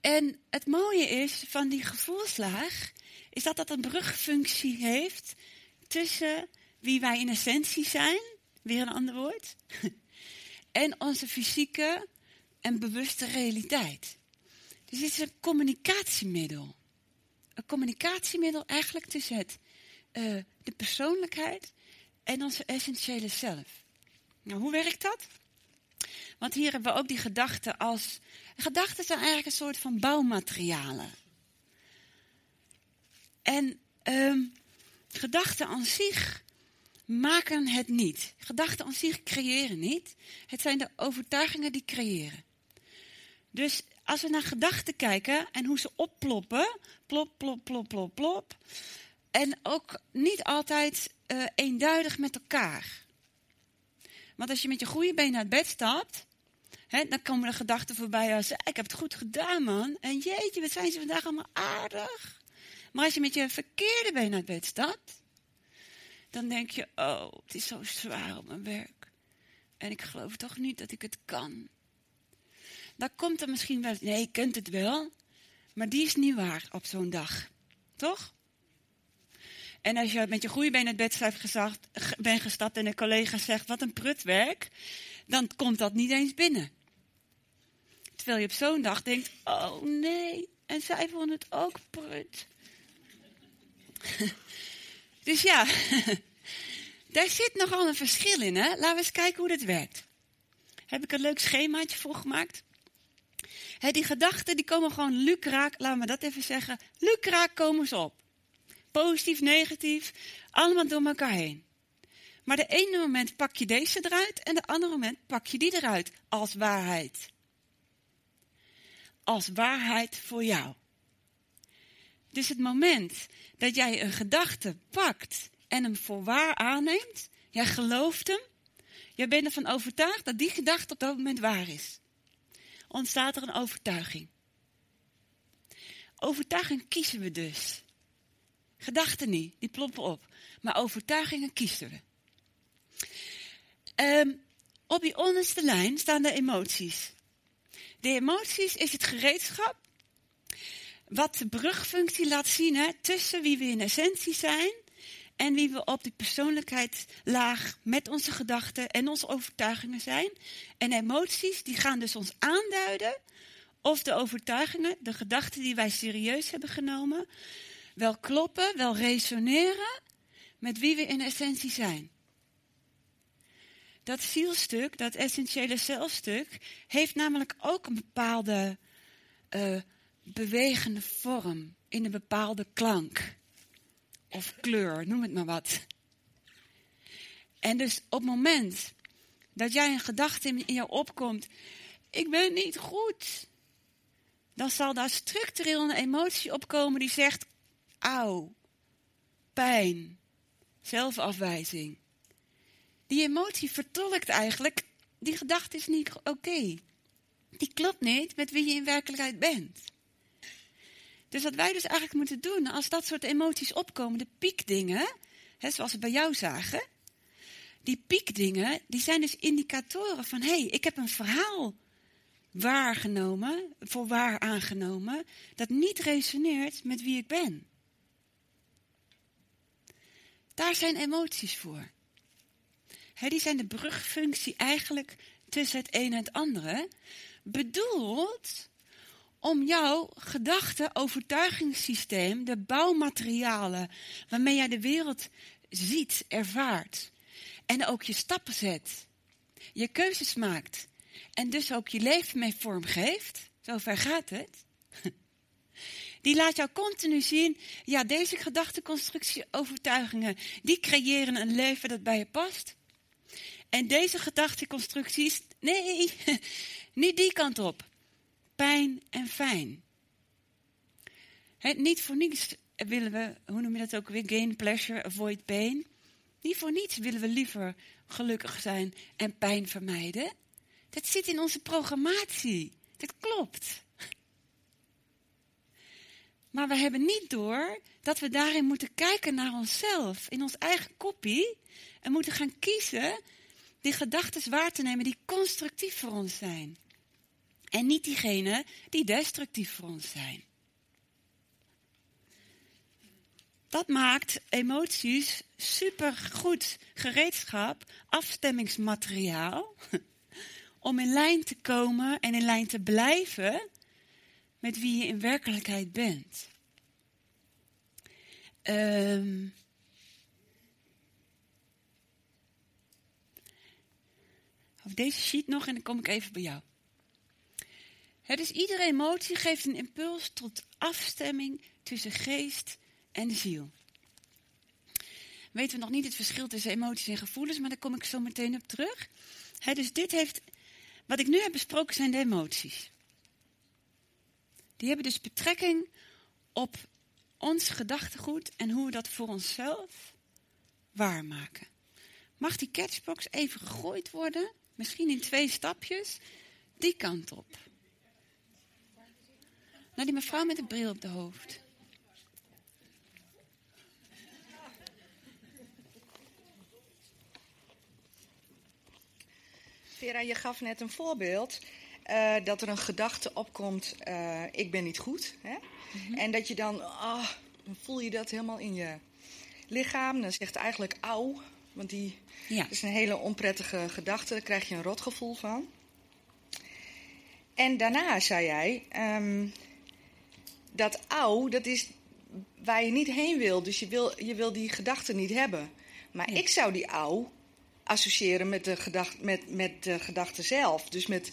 En het mooie is van die gevoelslaag, is dat dat een brugfunctie heeft tussen wie wij in essentie zijn, weer een ander woord, en onze fysieke en bewuste realiteit. Dus het is een communicatiemiddel. Een communicatiemiddel eigenlijk tussen uh, de persoonlijkheid en onze essentiële zelf. Nou, hoe werkt dat? Want hier hebben we ook die gedachten als. Gedachten zijn eigenlijk een soort van bouwmaterialen. En um, gedachten aan zich maken het niet. Gedachten aan zich creëren niet. Het zijn de overtuigingen die creëren. Dus als we naar gedachten kijken en hoe ze opploppen, plop, plop, plop, plop, plop. En ook niet altijd uh, eenduidig met elkaar. Want als je met je goede been naar het bed stapt, dan komen er gedachten voorbij als: Ik heb het goed gedaan, man. En jeetje, wat zijn ze vandaag allemaal aardig. Maar als je met je verkeerde been het bed stapt, dan denk je: Oh, het is zo zwaar op mijn werk. En ik geloof toch niet dat ik het kan. Dan komt er misschien wel: Nee, je kunt het wel. Maar die is niet waar op zo'n dag. Toch? En als je met je goede been het bed bent gestapt en een collega zegt, wat een prutwerk, dan komt dat niet eens binnen. Terwijl je op zo'n dag denkt, oh nee, en zij vonden het ook prut. dus ja, daar zit nogal een verschil in. Hè? Laten we eens kijken hoe dat werkt. Heb ik een leuk schemaatje voor gemaakt. die gedachten die komen gewoon lukraak, laten we dat even zeggen, lukraak komen ze op. Positief, negatief, allemaal door elkaar heen. Maar de ene moment pak je deze eruit en de andere moment pak je die eruit als waarheid. Als waarheid voor jou. Dus het moment dat jij een gedachte pakt en hem voor waar aanneemt, jij gelooft hem, jij bent ervan overtuigd dat die gedachte op dat moment waar is. Ontstaat er een overtuiging. Overtuiging kiezen we dus. Gedachten niet, die ploppen op. Maar overtuigingen kiezen we. Um, op die onderste lijn staan de emoties. De emoties is het gereedschap wat de brugfunctie laat zien hè, tussen wie we in essentie zijn en wie we op die persoonlijkheidslaag met onze gedachten en onze overtuigingen zijn. En emoties die gaan dus ons aanduiden of de overtuigingen, de gedachten die wij serieus hebben genomen, wel kloppen, wel resoneren met wie we in essentie zijn. Dat zielstuk, dat essentiële zelfstuk, heeft namelijk ook een bepaalde uh, bewegende vorm in een bepaalde klank of kleur, noem het maar wat. En dus op het moment dat jij een gedachte in je opkomt, ik ben niet goed, dan zal daar structureel een emotie opkomen die zegt, auw, pijn, zelfafwijzing. Die emotie vertolkt eigenlijk, die gedachte is niet oké. Die klopt niet met wie je in werkelijkheid bent. Dus wat wij dus eigenlijk moeten doen, als dat soort emoties opkomen, de piekdingen, hè, zoals we bij jou zagen, die piekdingen, die zijn dus indicatoren van, hé, hey, ik heb een verhaal waargenomen, voor waar aangenomen, dat niet resoneert met wie ik ben. Daar zijn emoties voor. Die zijn de brugfunctie eigenlijk tussen het een en het andere. Bedoeld om jouw gedachte, overtuigingssysteem, de bouwmaterialen waarmee jij de wereld ziet, ervaart. En ook je stappen zet. Je keuzes maakt. En dus ook je leven mee vormgeeft. Zover gaat het. Die laat jou continu zien, ja, deze gedachteconstructie, overtuigingen, die creëren een leven dat bij je past. En deze gedachteconstructies, nee, niet die kant op. Pijn en fijn. niet voor niets willen we, hoe noem je dat ook weer, gain pleasure, avoid pain. Niet voor niets willen we liever gelukkig zijn en pijn vermijden. Dat zit in onze programmatie. Dat klopt. Maar we hebben niet door dat we daarin moeten kijken naar onszelf, in ons eigen kopie. En moeten gaan kiezen die gedachten waar te nemen die constructief voor ons zijn. En niet diegene die destructief voor ons zijn. Dat maakt emoties supergoed gereedschap, afstemmingsmateriaal, om in lijn te komen en in lijn te blijven met wie je in werkelijkheid bent. Um, deze sheet nog en dan kom ik even bij jou. Het dus iedere emotie geeft een impuls tot afstemming tussen geest en ziel. Weten we nog niet het verschil tussen emoties en gevoelens, maar daar kom ik zo meteen op terug. dus dit heeft, wat ik nu heb besproken zijn de emoties. Die hebben dus betrekking op ons gedachtegoed en hoe we dat voor onszelf waarmaken. Mag die catchbox even gegooid worden? Misschien in twee stapjes. Die kant op. Naar die mevrouw met een bril op de hoofd. Vera, je gaf net een voorbeeld uh, dat er een gedachte opkomt: uh, ik ben niet goed. Hè? Mm -hmm. En dat je dan, oh, dan voel je dat helemaal in je lichaam. Dan zegt eigenlijk auw, want die ja. is een hele onprettige gedachte. Daar krijg je een rotgevoel van. En daarna zei jij um, dat auw, dat is waar je niet heen wil. Dus je wil, je wil die gedachte niet hebben. Maar ja. ik zou die auw associëren met de, gedachte, met, met de gedachte zelf. Dus met,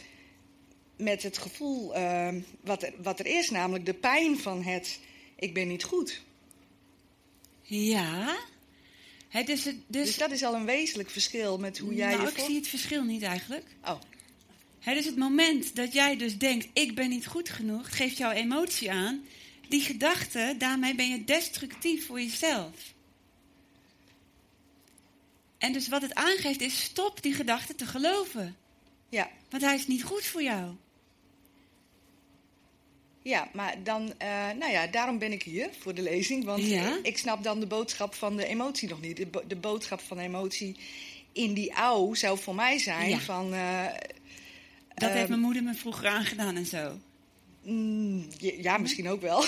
met het gevoel uh, wat, er, wat er is, namelijk de pijn van het ik ben niet goed. Ja. Het, dus... dus dat is al een wezenlijk verschil met hoe jij nou, je ik zie het verschil niet eigenlijk. Oh. Het is het moment dat jij dus denkt, ik ben niet goed genoeg, geeft jouw emotie aan. Die gedachte, daarmee ben je destructief voor jezelf. En dus wat het aangeeft is, stop die gedachte te geloven. Ja. Want hij is niet goed voor jou. Ja, maar dan, uh, nou ja, daarom ben ik hier voor de lezing. Want ja? ik snap dan de boodschap van de emotie nog niet. De, bo de boodschap van de emotie in die ouw zou voor mij zijn ja. van... Uh, dat uh, heeft mijn moeder me vroeger aangedaan en zo. Mm, ja, misschien ook wel.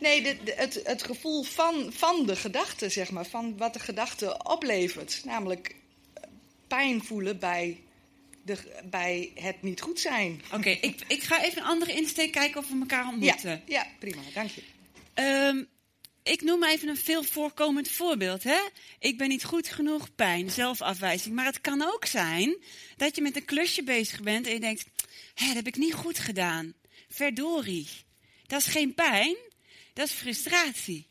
nee, de, de, het, het gevoel van, van de gedachte, zeg maar. Van wat de gedachte oplevert. Namelijk pijn voelen bij de, bij het niet goed zijn. Oké, okay, ik, ik ga even een andere insteek kijken of we elkaar ontmoeten. Ja, ja prima, dank je. Um, ik noem even een veel voorkomend voorbeeld. Hè? Ik ben niet goed genoeg, pijn, zelfafwijzing. Maar het kan ook zijn dat je met een klusje bezig bent en je denkt... Hé, dat heb ik niet goed gedaan. Verdorie. Dat is geen pijn, dat is frustratie.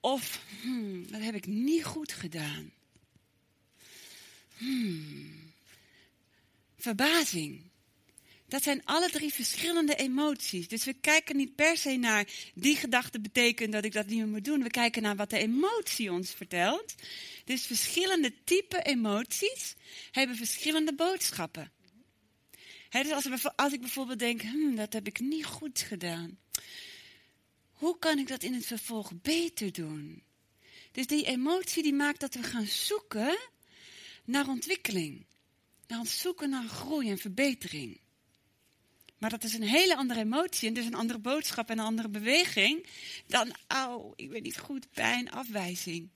Of, hmm, dat heb ik niet goed gedaan. Hmm, verbazing. Dat zijn alle drie verschillende emoties. Dus we kijken niet per se naar die gedachte betekent dat ik dat niet meer moet doen. We kijken naar wat de emotie ons vertelt. Dus verschillende type emoties hebben verschillende boodschappen. Dus als, als, ik bijvoorbeeld denk, hm, dat heb ik niet goed gedaan. Hoe kan ik dat in het vervolg beter doen? Dus die emotie die maakt dat we gaan zoeken naar ontwikkeling. Naar het zoeken naar groei en verbetering. Maar dat is een hele andere emotie en dus een andere boodschap en een andere beweging dan, auw, ik ben niet goed, pijn, afwijzing.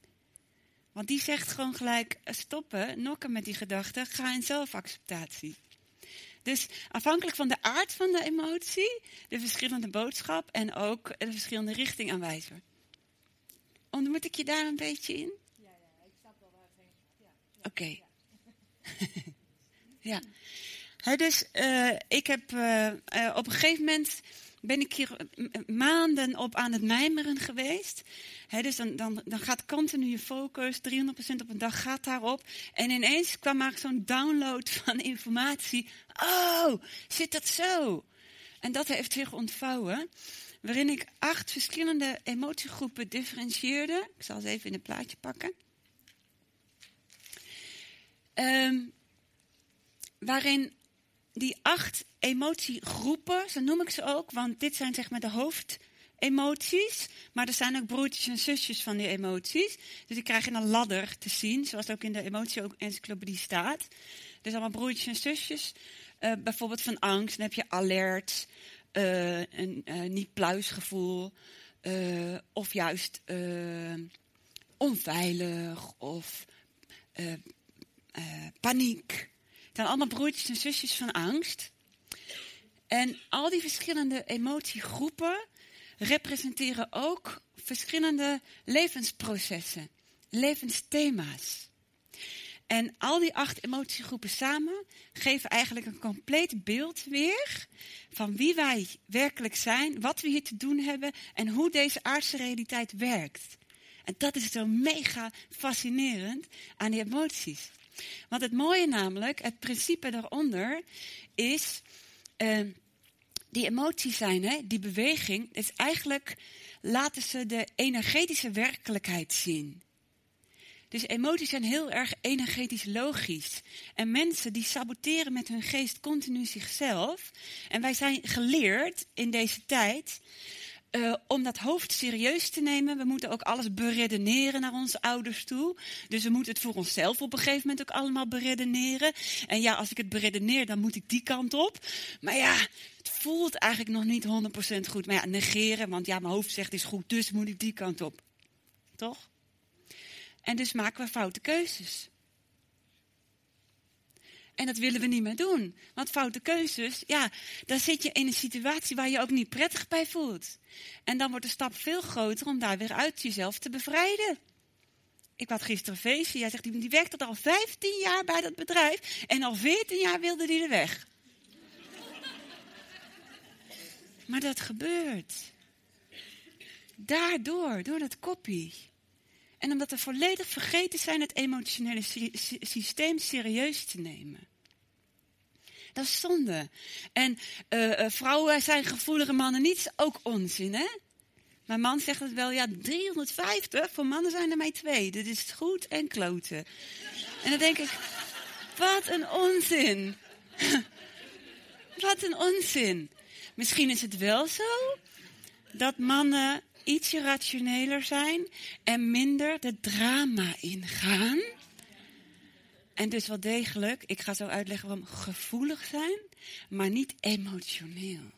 Want die zegt gewoon gelijk stoppen, nokken met die gedachte, ga in zelfacceptatie. Dus afhankelijk van de aard van de emotie, de verschillende boodschap en ook de verschillende richting aanwijzen. Ontmoet ik je daar een beetje in? Ja, ja ik snap wel waar het heen gaat. Ja. Oké. Okay. Ja. He, dus uh, ik heb uh, uh, op een gegeven moment ben ik hier maanden op aan het mijmeren geweest. Dus dan, dan, dan gaat continu je focus, 300% op een dag gaat daarop. En ineens kwam maar zo'n download van informatie. Oh, zit dat zo? En dat heeft zich ontvouwen. Waarin ik acht verschillende emotiegroepen differentieerde. Ik zal ze even in een plaatje pakken. Um, waarin die acht emotiegroepen, zo noem ik ze ook, want dit zijn zeg maar de hoofdemoties, maar er zijn ook broertjes en zusjes van die emoties. Dus die krijgen een ladder te zien, zoals ook in de emotie-encyclopedie staat. Dus allemaal broertjes en zusjes. Uh, bijvoorbeeld van angst, dan heb je alert, uh, een uh, niet pluisgevoel, of juist onveilig of paniek. Zijn allemaal broertjes en zusjes van angst. En al die verschillende emotiegroepen representeren ook verschillende levensprocessen, levensthema's. En al die acht emotiegroepen samen geven eigenlijk een compleet beeld weer van wie wij werkelijk zijn, wat we hier te doen hebben en hoe deze aardse realiteit werkt. En dat is zo mega fascinerend aan die emoties. Want het mooie namelijk, het principe daaronder, is uh, die emoties zijn, hè, die beweging, is eigenlijk laten ze de energetische werkelijkheid zien. Dus emoties zijn heel erg energetisch logisch. En mensen die saboteren met hun geest continu zichzelf. En wij zijn geleerd in deze tijd uh, om dat hoofd serieus te nemen. We moeten ook alles beredeneren naar onze ouders toe. Dus we moeten het voor onszelf op een gegeven moment ook allemaal beredeneren. En ja, als ik het beredeneer, dan moet ik die kant op. Maar ja, het voelt eigenlijk nog niet 100% goed. Maar ja, negeren, want ja, mijn hoofd zegt is goed, dus moet ik die kant op. Toch? En dus maken we foute keuzes. En dat willen we niet meer doen. Want foute keuzes, ja, dan zit je in een situatie waar je ook niet prettig bij voelt. En dan wordt de stap veel groter om daar weer uit jezelf te bevrijden. Ik had gisteren een feestje. Jij zegt, die werkt al 15 jaar bij dat bedrijf. En al 14 jaar wilde die er weg. maar dat gebeurt. Daardoor, door dat koppie. En omdat we volledig vergeten zijn het emotionele systeem serieus te nemen. Dat is zonde. En uh, uh, vrouwen zijn gevoelige mannen niet, ook onzin, hè? Mijn man zegt het wel, ja, 350, voor mannen zijn er maar twee. Dit is goed en kloten. En dan denk ik, wat een onzin. wat een onzin. Misschien is het wel zo dat mannen ietsje rationeler zijn en minder de drama ingaan. En dus wel degelijk, ik ga zo uitleggen waarom, gevoelig zijn, maar niet emotioneel.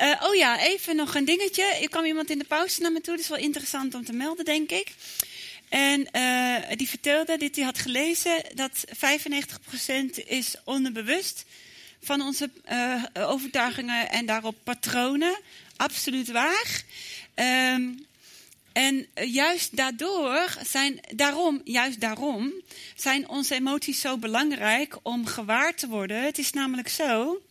Uh, oh ja, even nog een dingetje. Er kwam iemand in de pauze naar me toe, dat is wel interessant om te melden, denk ik. En uh, die vertelde dat hij had gelezen dat 95% is onderbewust van onze uh, overtuigingen en daarop patronen absoluut waar. Um, en juist daardoor zijn, daarom, juist daarom zijn onze emoties zo belangrijk om gewaar te worden. Het is namelijk zo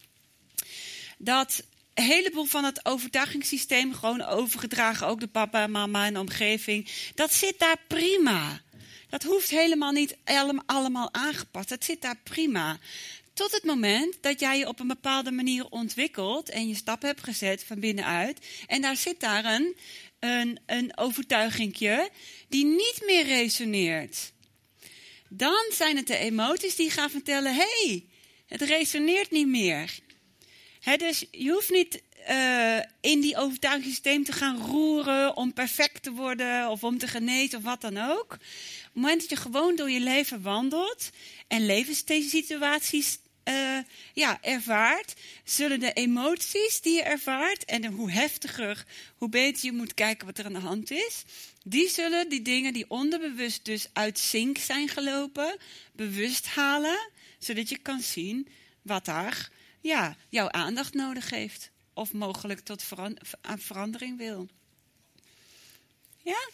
dat een heleboel van het overtuigingssysteem gewoon overgedragen, ook de papa mama en de omgeving, dat zit daar prima. Dat hoeft helemaal niet allemaal aangepast. Dat zit daar prima. Tot het moment dat jij je op een bepaalde manier ontwikkelt en je stap hebt gezet van binnenuit. En daar zit daar een, een, overtuigingje die niet meer resoneert. Dan zijn het de emoties die gaan vertellen: hé, hey, het resoneert niet meer. dus je hoeft niet uh, in die overtuigingssysteem te gaan roeren om perfect te worden of om te genezen of wat dan ook. Op het moment dat je gewoon door je leven wandelt en levenssituaties uh, ja, ervaart, zullen de emoties die je ervaart, en hoe heftiger, hoe beter je moet kijken wat er aan de hand is, die zullen die dingen die onderbewust dus uit zink zijn gelopen, bewust halen, zodat je kan zien wat daar ja, jouw aandacht nodig heeft. Of mogelijk tot aan verandering wil. Ja?